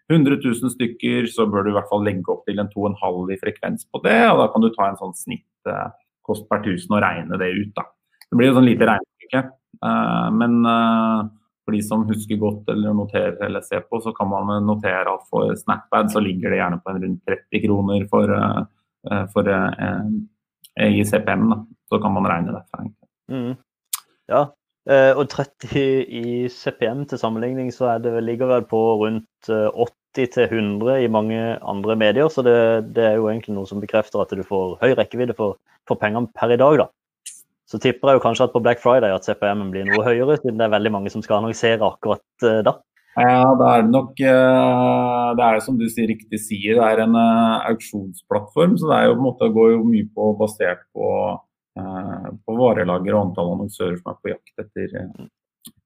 Speaker 2: 100 000 stykker, så bør du i hvert fall legge opp til en 2,5 i frekvens på det. og Da kan du ta en sånn snittkost per 1000 og regne det ut. da. Det blir jo sånn lite regnestykke. Uh, men uh, for de som husker godt eller noterer eller ser på, så kan man notere at for SnapAd så ligger det gjerne på en rundt 30 kroner for, for i CPM. da. Så kan man regne derfra. Mm.
Speaker 1: Ja, og 30 i CPM til sammenligning, så det, ligger vel på rundt 80 til 100 i mange andre medier. Så det, det, er jo egentlig noe som bekrefter at du får høy rekkevidde for, for pengene per i dag, da. så tipper jeg jo kanskje at på Black Friday at CPM blir noe høyere, siden det er veldig mange som skal annonsere akkurat uh, da.
Speaker 2: Ja, det er nok Det er som du sier, riktig sier, det er en uh, auksjonsplattform. Så det er jo på en måte går jo mye på basert på, på varelager og antall annonsører som er på jakt etter,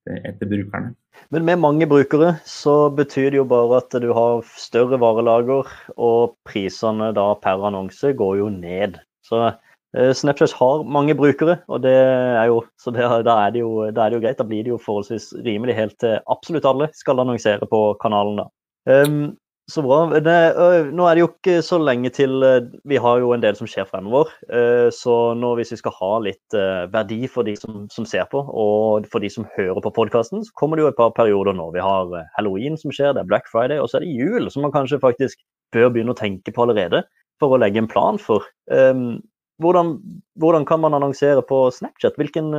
Speaker 2: etter brukerne.
Speaker 1: Men med mange brukere så betyr det jo bare at du har større varelager, og prisene da per annonse går jo ned. Så eh, Snapchat har mange brukere, og det er jo, så det, da, er det jo, da, er det jo, greit. Da blir det jo forholdsvis rimelig helt til absolutt alle skal annonsere på kanalen. da. Um, så bra. Det, nå er det jo ikke så lenge til Vi har jo en del som skjer fremover. Så nå hvis vi skal ha litt verdi for de som, som ser på, og for de som hører på podkasten, så kommer det jo et par perioder nå. Vi har halloween som skjer, det er Black Friday, og så er det jul, som man kanskje faktisk bør begynne å tenke på allerede. For å legge en plan for. Hvordan, hvordan kan man annonsere på Snapchat? Hvilken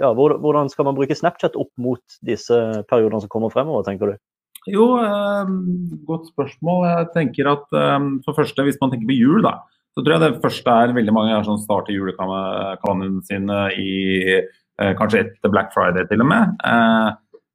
Speaker 1: ja, hvordan skal man bruke Snapchat opp mot disse periodene som kommer fremover, tenker du?
Speaker 2: Jo, eh, godt spørsmål. Jeg tenker at eh, for første, Hvis man tenker på jul, da, så tror jeg det første er veldig mange som starter julekanonen sin i eh, kanskje etter Black Friday til og med. Eh,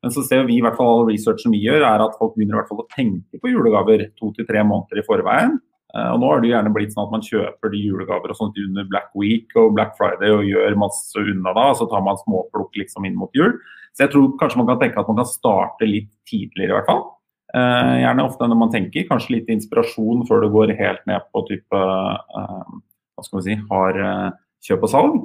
Speaker 2: men så ser vi i hvert fall researchen vi gjør, er at folk begynner i hvert fall å tenke på julegaver to til tre måneder i forveien. Eh, og nå har det gjerne blitt sånn at man kjøper de julegaver og sånt under Black Week og Black Friday og gjør masse unna da, og så tar man småplukk liksom inn mot jul. Så jeg tror kanskje man kan tenke at man kan starte litt tidligere i hvert fall. Eh, gjerne ofte når man tenker, kanskje litt inspirasjon før du går helt ned på type eh, hva skal vi si, har eh, kjøp og salg.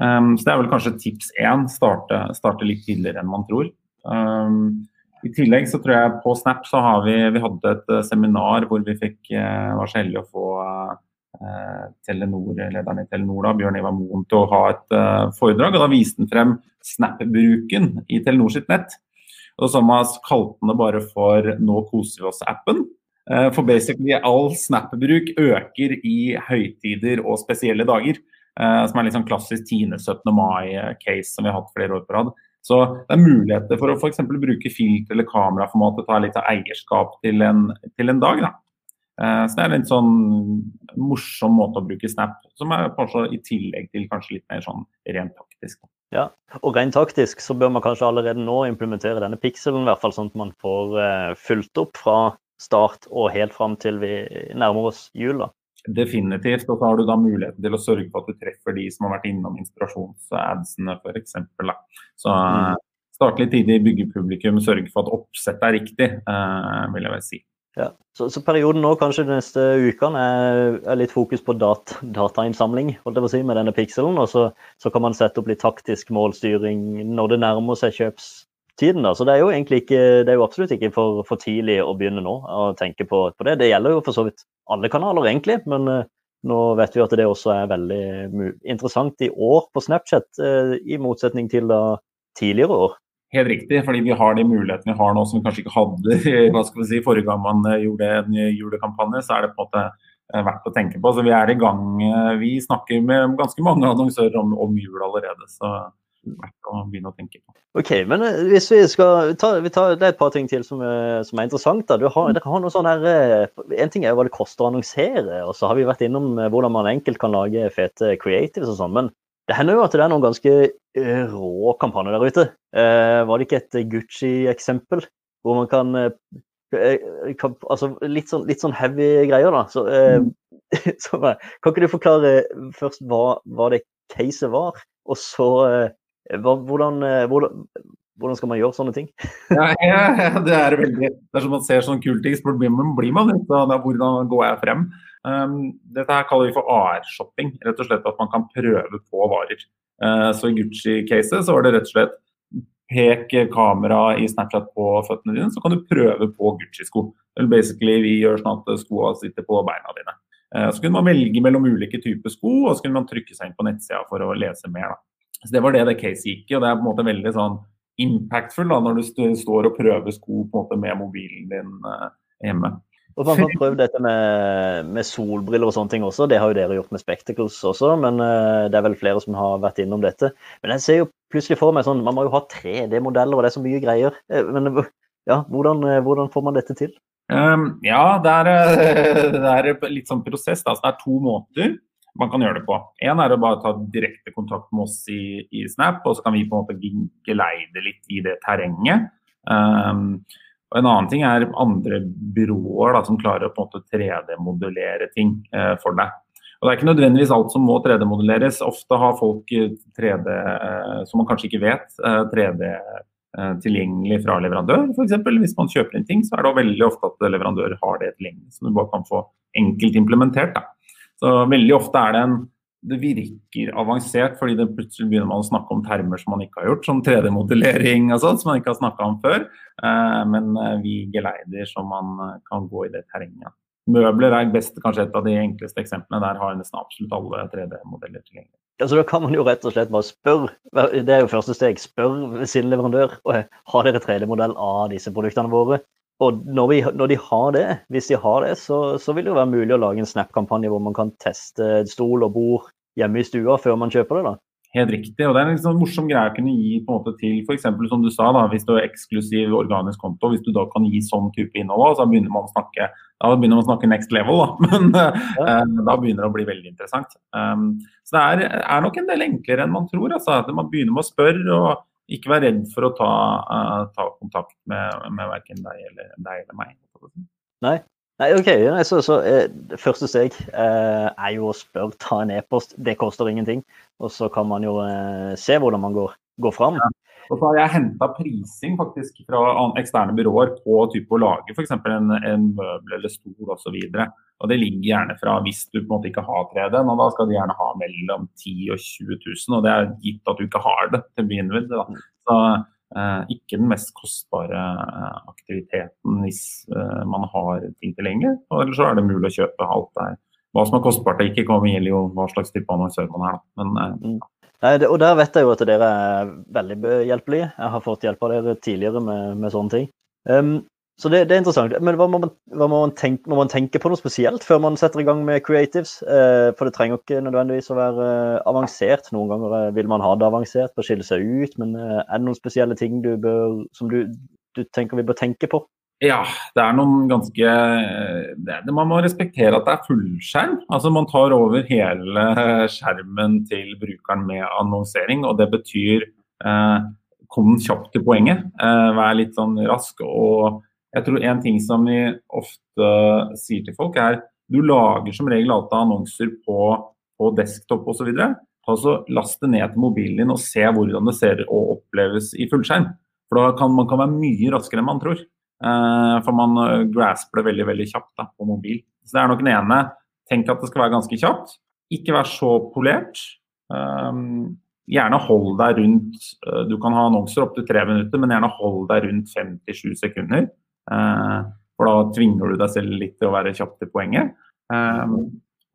Speaker 2: Um, så det er vel kanskje tips én, starte, starte litt tidligere enn man tror. Um, i tillegg så tror jeg på Snap så har vi, vi hadde et seminar hvor vi fikk, var så heldige å få eh, Telenor, lederen i Telenor, da, Bjørn Ivar Moen, til å ha et foredrag. og Da viste han frem Snap-bruken i Telenor sitt nett. Og så kalte kalt det bare for 'Nå koser vi oss'-appen. For basically all Snap-bruk øker i høytider og spesielle dager. Som er sånn klassisk 10.-17. mai-case som vi har hatt flere år på rad. Så det er muligheter for å f.eks. bruke filter eller kameraformat og ta litt av eierskap til en, til en dag. Da. Eh, så det er en sånn morsom måte å bruke Snap, som er kanskje i tillegg til kanskje litt mer sånn rent taktisk.
Speaker 1: Ja, og rent taktisk så bør man kanskje allerede nå implementere denne pikselen, i hvert fall sånn at man får uh, fulgt opp fra start og helt fram til vi nærmer oss jul. da.
Speaker 2: Definitivt. Og så har du da muligheten til å sørge for at du treffer de som har vært innom inspirasjonsadsene f.eks. Så mm. starte litt tidlig, bygge publikum, sørge for at oppsettet er riktig, uh, vil jeg vel si.
Speaker 1: Ja. Så, så, perioden nå, kanskje de neste ukene, er, er, litt fokus på dat, datainnsamling holdt jeg på å si, med denne pikselen. Og så, så, kan man sette opp litt taktisk målstyring når det nærmer seg kjøpstiden. Da. Så det er jo egentlig ikke, det er jo absolutt ikke for, for tidlig å begynne nå å tenke på, på, det. Det gjelder jo for så vidt alle kanaler, egentlig. Men uh, nå vet vi at det også er veldig interessant i år på Snapchat, uh, i motsetning til da tidligere år.
Speaker 2: Helt riktig, fordi vi har de mulighetene vi har nå som vi kanskje ikke hadde [laughs] hva skal vi si, forrige gang man eh, gjorde en julekampanje. Så er det på en måte verdt å tenke på. Så vi er i gang. Vi snakker med ganske mange annonsører om, om jul allerede. Så verdt å begynne å tenke på.
Speaker 1: Ok, men eh, hvis vi skal ta, vi tar, Det er et par ting til som, som er interessant. da. Har, dere har noe sånn her, eh, En ting er jo hva det koster å annonsere, og så har vi vært innom eh, hvordan man enkelt kan lage fete creatives og sånn. Men det hender jo at det er noen ganske rå kampanjer der ute. Eh, var det ikke et Gucci-eksempel? Hvor man kan, eh, kan Altså litt sånn, litt sånn, heavy greier, da. Så, eh, mm. [laughs] så, kan ikke du forklare først hva, hva det caset var, og så hvordan, eh, hvordan, hvordan, skal man gjøre sånne ting? [laughs]
Speaker 2: ja, ja, det er veldig Det er som man ser sånne kule ting, så blir man, blir man litt av hvordan går jeg frem. Um, dette her kaller vi for AR-shopping. Rett og slett at man kan prøve på varer. Uh, så i Gucci-caset så var det rett og slett pek kamera i Snapchat på føttene dine, så kan du prøve på Gucci-sko. Basically Vi gjør sånn at skoene sitter på beina dine. Uh, så kunne man velge mellom ulike typer sko, og så kunne man trykke seg inn på nettsida for å lese mer. da. Så Det var det det caset gikk i. og Det er på en måte veldig sånn impactful da, når du står og prøver sko på en måte med mobilen din uh, hjemme.
Speaker 1: Og Man har prøvd dette med, med, solbriller og sånne ting også. Det har jo dere gjort med Spectacles også, men uh, det er vel flere som har vært innom dette. Men jeg ser jo plutselig for meg sånn, man må jo ha 3D-modeller, og det er så mye greier. Eh, men ja, hvordan, hvordan får man dette til?
Speaker 2: Um, ja, det er, [laughs] det er litt sånn prosess. Da. Så det er to måter. man kan gjøre det på. Én er å bare ta direkte kontakt med oss i, i, Snap, og så kan vi på en måte geleide litt i det terrenget. Um, og En annen ting er andre byråer da, som klarer å på en måte 3D-modellere ting eh, for deg. Og Det er ikke nødvendigvis alt som må 3D-modelleres. Ofte har folk 3D, eh, som man kanskje ikke vet, eh, 3D tilgjengelig fra leverandør. For eksempel, hvis man kjøper inn ting, så er det veldig ofte at leverandør har det tilgjengelig. Så du bare kan få enkelt implementert. Da. Så veldig ofte er det en det virker avansert, fordi det plutselig begynner man å snakke om termer som man ikke har gjort, som 3D-modellering og sånt, som man ikke har snakka om før. Eh, men eh, vi geleider så man eh, kan gå i det terrenget. Møbler er best, kanskje et av de enkleste eksemplene. Der har nesten absolutt alle 3D-modeller tilgjengelig.
Speaker 1: Altså, Da kan man jo rett og slett bare spørre, det er jo første steg, spør sin leverandør har dere 3D-modell av disse produktene våre. Og når, vi, når, de har det, hvis de har det, så, så vil det jo være mulig å lage en Snap-kampanje hvor man kan teste stol og bord hjemme i stua før man kjøper det. da.
Speaker 2: Helt riktig. og Det er en sånn morsom greie å kunne gi på en måte til f.eks. som du sa, da, hvis du har eksklusiv organisk konto, hvis du da kan gi sånn type innhold, så begynner man å snakke da begynner man å snakke next level, da. [laughs] Men ja. uh, da begynner det å bli veldig interessant. Um, så det er, er, nok en del enklere enn man tror. altså. Man begynner med å spørre. og ikke vær redd for å ta, uh, ta kontakt med, med verken deg eller, deg eller meg.
Speaker 1: Nei. Nei, ok. Så, så eh, første steg eh, er jo å spørre, ta en e-post. Det koster ingenting. Og så kan man jo se hvordan man går, går fram. Ja.
Speaker 2: Og så har jeg henta prising faktisk fra eksterne byråer på type å lage f.eks. En, en møbel eller stol osv. Og det ligger gjerne fra hvis du på en måte ikke har 3D, og da skal du gjerne ha mellom 10 og 20 000. Og det er gitt at du ikke har det til å begynne med. Da. Så eh, ikke den mest kostbare eh, aktiviteten hvis eh, man har ting tilgjengelig. Eller så er det mulig å kjøpe alt der. Hva som er kostbart og ikke, gjelder jo hva slags type annonsør man er. Da. Men eh,
Speaker 1: mm. Nei, det, og der vet jeg jo at dere er veldig behjelpelige. Jeg har fått hjelp av dere tidligere med, med sånne ting. Um, så det, det, er interessant. Men hva må man, hva må, man tenke, må man, tenke, på noe spesielt før man setter i gang med creatives? Uh, for det trenger ikke nødvendigvis å være uh, avansert. Noen ganger uh, vil man ha det avansert for å skille seg ut. Men er det noen spesielle ting du bør, som du, du tenker vi bør tenke på?
Speaker 2: Ja, det er noen ganske det, Man må respektere at det er fullskjerm. Altså Man tar over hele skjermen til brukeren med annonsering. og Det betyr eh, kom kjapt til poenget. Eh, vær litt sånn rask. og jeg tror En ting som vi ofte sier til folk, er du lager som regel alltid annonser på, på desktop osv. Så last det ned til mobilen din og se hvordan det ser og oppleves i fullskjerm. For da kan man kan være mye raskere enn man tror. Eh, for man eh, grasper det veldig veldig kjapt da, på mobil. Så det er nok den ene. Tenk at det skal være ganske kjapt. Ikke vær så polert. Um, gjerne hold deg rundt Du kan ha annonser opptil tre minutter, men gjerne hold deg rundt 57 sekunder. For da tvinger du deg selv litt til å være kjapp til poenget.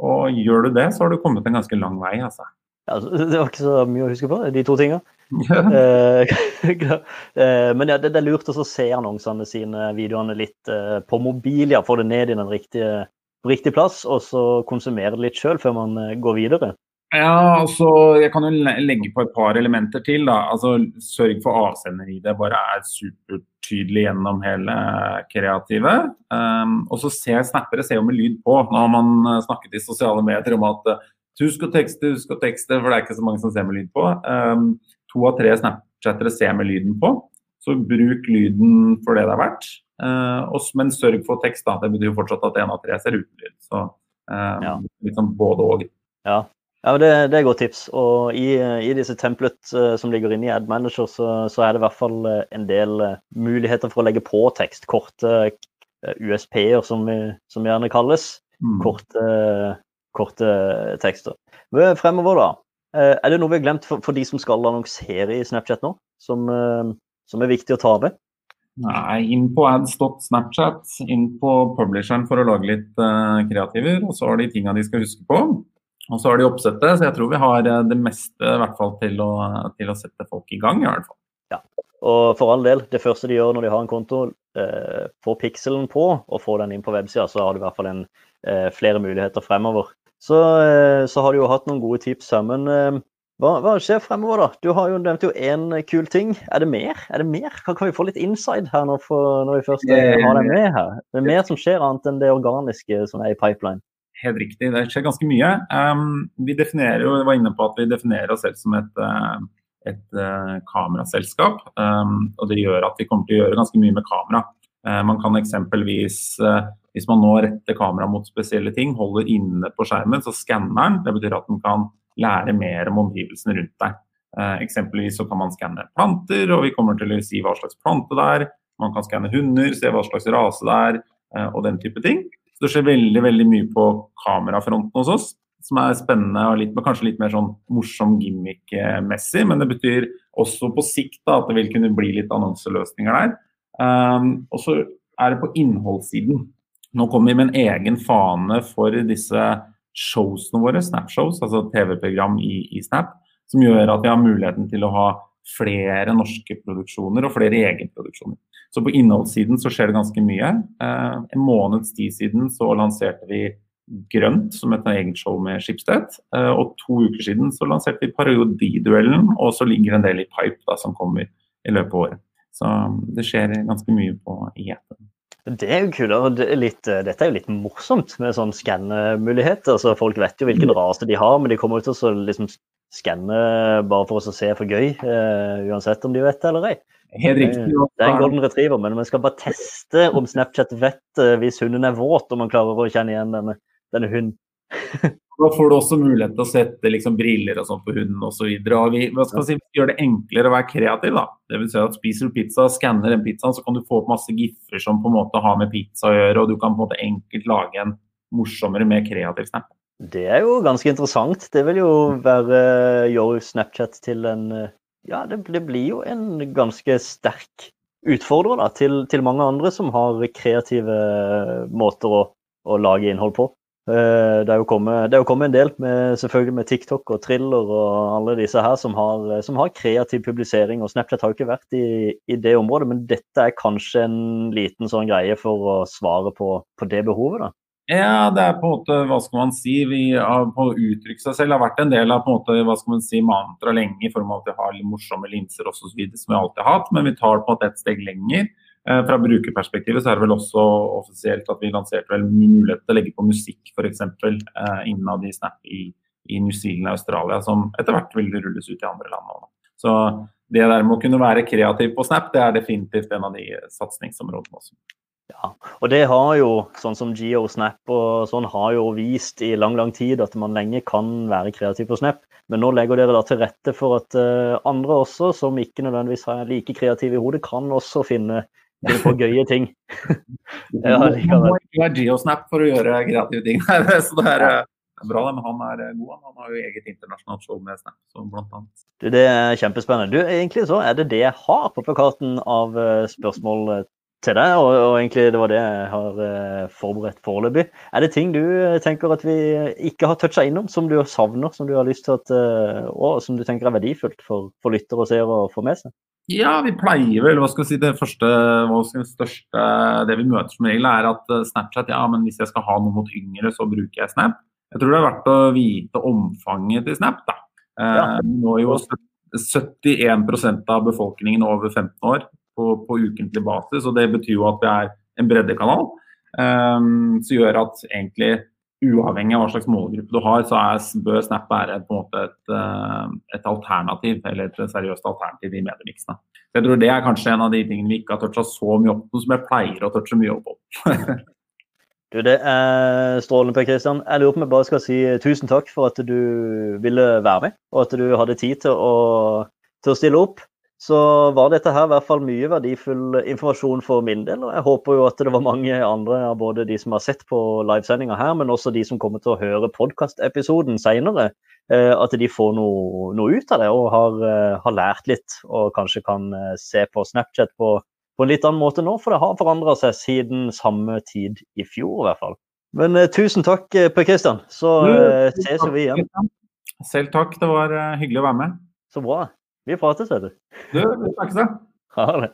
Speaker 2: Og gjør du det, så har du kommet en ganske lang vei. altså.
Speaker 1: Ja, [laughs] det var ikke så mye å huske på, de to tingene. Eh, [laughs] eh, men ja, det, er lurt å se annonsene sine, videoene litt eh, på mobil. ja, Få det ned i den riktige, riktig plass, og så konsumere det litt sjøl før man går videre.
Speaker 2: Ja, altså, Jeg kan jo legge på et par elementer til. da, altså Sørg for avsender i det. bare er supertydelig gjennom hele kreativet. Um, og så ser snappere ser jo med lyd på. Nå har man snakket i sosiale medier om at husk å tekste, husk å tekste, for det er ikke så mange som ser med lyd på. Um, to av tre Snapchattere ser med lyden på. Så bruk lyden for det det er verdt. Uh, men sørg for tekst. da, Det betyr jo fortsatt at én av tre ser uten lyd. Så uh, ja. liksom både og.
Speaker 1: Ja, ja det, det, er godt tips. Og i, i disse templet uh, som ligger inne i Ad Manager, så, så, er det i hvert fall en del muligheter for å legge på tekst. Korte USP-er, som, som gjerne kalles. Mm. Korte, korte tekster. Fremover, da. Eh, er det noe vi har glemt for, for, de som skal annonsere i Snapchat nå, som, eh, som er viktig å ta med?
Speaker 2: Nei, inn på ads.snapchat, inn på publisheren for å lage litt uh, kreativer. Og så har de tinga de skal huske på. Og så har de oppsettet, så jeg tror vi har det meste i hvert fall til å, til å sette folk i gang. i hvert fall.
Speaker 1: Ja, og for all del, det første de gjør når de har en konto, eh, få pikselen på og få den inn på websida, så har du i hvert fall en, eh, flere muligheter fremover så, eh, så, har du jo hatt noen gode tips sammen. Men hva, hva, skjer fremover, da? Du har jo nevnt jo én kul ting. Er det mer? Er det mer? Kan, kan vi få litt inside her når, for, når vi først eh, har deg med her? Det er mer som skjer annet enn det organiske som er i pipeline?
Speaker 2: helt riktig. Det skjer ganske mye. Um, vi definerer jo, jeg var inne på at vi definerer oss selv som et, uh, et kameraselskap. Um, og det gjør at vi kommer til å gjøre ganske mye med kamera. Uh, man kan eksempelvis, hvis man nå retter kameraet mot spesielle ting, holder inne på skjermen, så skanner den. Det betyr at den kan lære mer om omgivelsene rundt deg. eksempelvis så kan man skanne planter, og vi kommer til å si hva slags plante det er. Man kan skanne hunder, se hva slags rase det er, og den type ting. Så det skjer veldig veldig mye på kamerafronten hos oss, som er spennende og litt, kanskje litt mer sånn morsom gimmick-messig. Men det betyr også på sikt da, at det vil kunne bli litt annonseløsninger der. Um, og så er det på innholdssiden. Nå kommer vi med en egen fane for disse showsene våre, Snapshows, altså TV-program i, i, Snap, som gjør at vi har muligheten til å ha flere norske produksjoner og flere egenproduksjoner. Så på innholdssiden så skjer det ganske mye. Eh, en måneds tid siden så lanserte vi Grønt som et eget show med Skipstedt. Eh, og to uker siden så lanserte vi Parodiduellen, og så ligger en del i pipe da, som kommer i løpet av året. Så det skjer ganske mye på IET.
Speaker 1: Det er jo kult. Det er litt, eh, dette er jo litt morsomt med sånn skannemuligheter. Altså, folk vet jo hvilken rase de har, men de kommer jo til å liksom skanne bare for å se for gøy, uh, uansett om de vet det eller ei.
Speaker 2: Helt riktig.
Speaker 1: Det er en golden retriever, men vi skal bare teste om Snapchat vet uh, hvis hunden er våt, om man klarer å kjenne igjen denne, denne hunden. [laughs]
Speaker 2: da får du også mulighet til å sette liksom, briller og sånn på hunden osv. Vi, si, vi gjør det enklere å være kreativ. da. Det vil si at Spiser du pizza, skanner den pizzaen, så kan du få opp masse giffer som på en måte har med pizza å gjøre, og du kan på en måte enkelt lage en morsommere, mer kreativ snap.
Speaker 1: Det er jo ganske interessant. Det vil jo være gjøre Snapchat til en eh, ja, det, det, blir jo en ganske sterk utfordrer da, til, til, mange andre som har kreative måter å, å lage innhold på. Eh, det er, jo kommet, det er jo kommet en del, med, selvfølgelig med TikTok og Thriller og alle disse her, som har, som har kreativ publisering. og Snapchat har ikke vært i, i, det området, men dette er kanskje en liten sånn greie for å svare på, på det behovet. da.
Speaker 2: Ja, det er på en måte, hva skal man si, vi har på å uttrykke seg selv har vært en del av på en måte, hva skal man si, mantra lenge i form av at vi har litt morsomme linser også, så videre, som vi alltid har hatt, men vi tar på en måte et steg lenger. Eh, fra brukerperspektivet så er det vel også offisielt at vi lanserte vel mulighet til å legge på musikk f.eks. Eh, innad i Snap i, i New Zealand og Australia, som etter hvert vil rulles ut i andre land. Også. Så det der med å kunne være kreativ på Snap, det er definitivt en av de satsingsområdene også.
Speaker 1: Ja, og det har jo, sånn som Geo Snap og sånn, har jo vist i lang lang tid at man lenge kan være kreativ på Snap. Men nå legger dere da til rette for at uh, andre også, som ikke nødvendigvis er like kreative i hodet, kan også finne på gøye ting. [laughs]
Speaker 2: ja, må ikke være GeoSnap for å gjøre kreative ting. [laughs] så det er, bra, men han er eh, god. Han har jo eget internasjonalt show med Snap, som blant annet.
Speaker 1: Det er kjempespennende. Du, egentlig så er det det jeg har på plakaten av spørsmål til deg, og, og, egentlig det var det jeg har uh, forberedt foreløpig. Er det ting du eh, tenker at vi ikke har toucha innom, som du savner, som du har lyst til at, og som du tenker er verdifullt for, for lyttere og seere å få med seg?
Speaker 2: Ja, vi pleier vel, hva skal vi si, det første og største det vi møter som regel, er at Snapchat ja, men hvis jeg skal ha noe mot yngre, så bruker jeg Snap. Jeg tror det er verdt å vite omfanget til Snap. da. Ja. Nå er jo 71% av befolkningen over 15 år på, på ukentlig basis. og Det betyr jo at vi er en breddekanal. Um, som gjør at egentlig uavhengig av hva slags målgruppe du har, så er, bør Snap være på en måte et, uh, et, alternativ, eller et seriøst alternativ i mediemiksene. Jeg tror det er kanskje en av de tingene vi ikke har toucha så mye opp på, som jeg pleier å touche mye opp på. [laughs]
Speaker 1: du, det er strålende, Per Kristian. Jeg lurer på om jeg bare skal si tusen takk for at du ville være med, og at du hadde tid til å, til å stille opp så var dette her i hvert fall mye verdifull informasjon for min del. Og jeg håper jo at det var mange andre av både de som har sett på livesendinga her, men også de som kommer til å høre podkastepisoden seinere, eh, at de får noe, noe, ut av det og har, eh, har, lært litt. Og kanskje kan eh, se på Snapchat på, på en litt annen måte nå, for det har forandra seg siden samme tid i fjor i hvert fall. Men tusen takk, Per Kristian. Så ses vi igjen.
Speaker 2: Selv takk. Det var hyggelig å være med.
Speaker 1: Så bra. Vi prates, vet du.
Speaker 2: Du, vi snakkes, da.
Speaker 1: Ha det.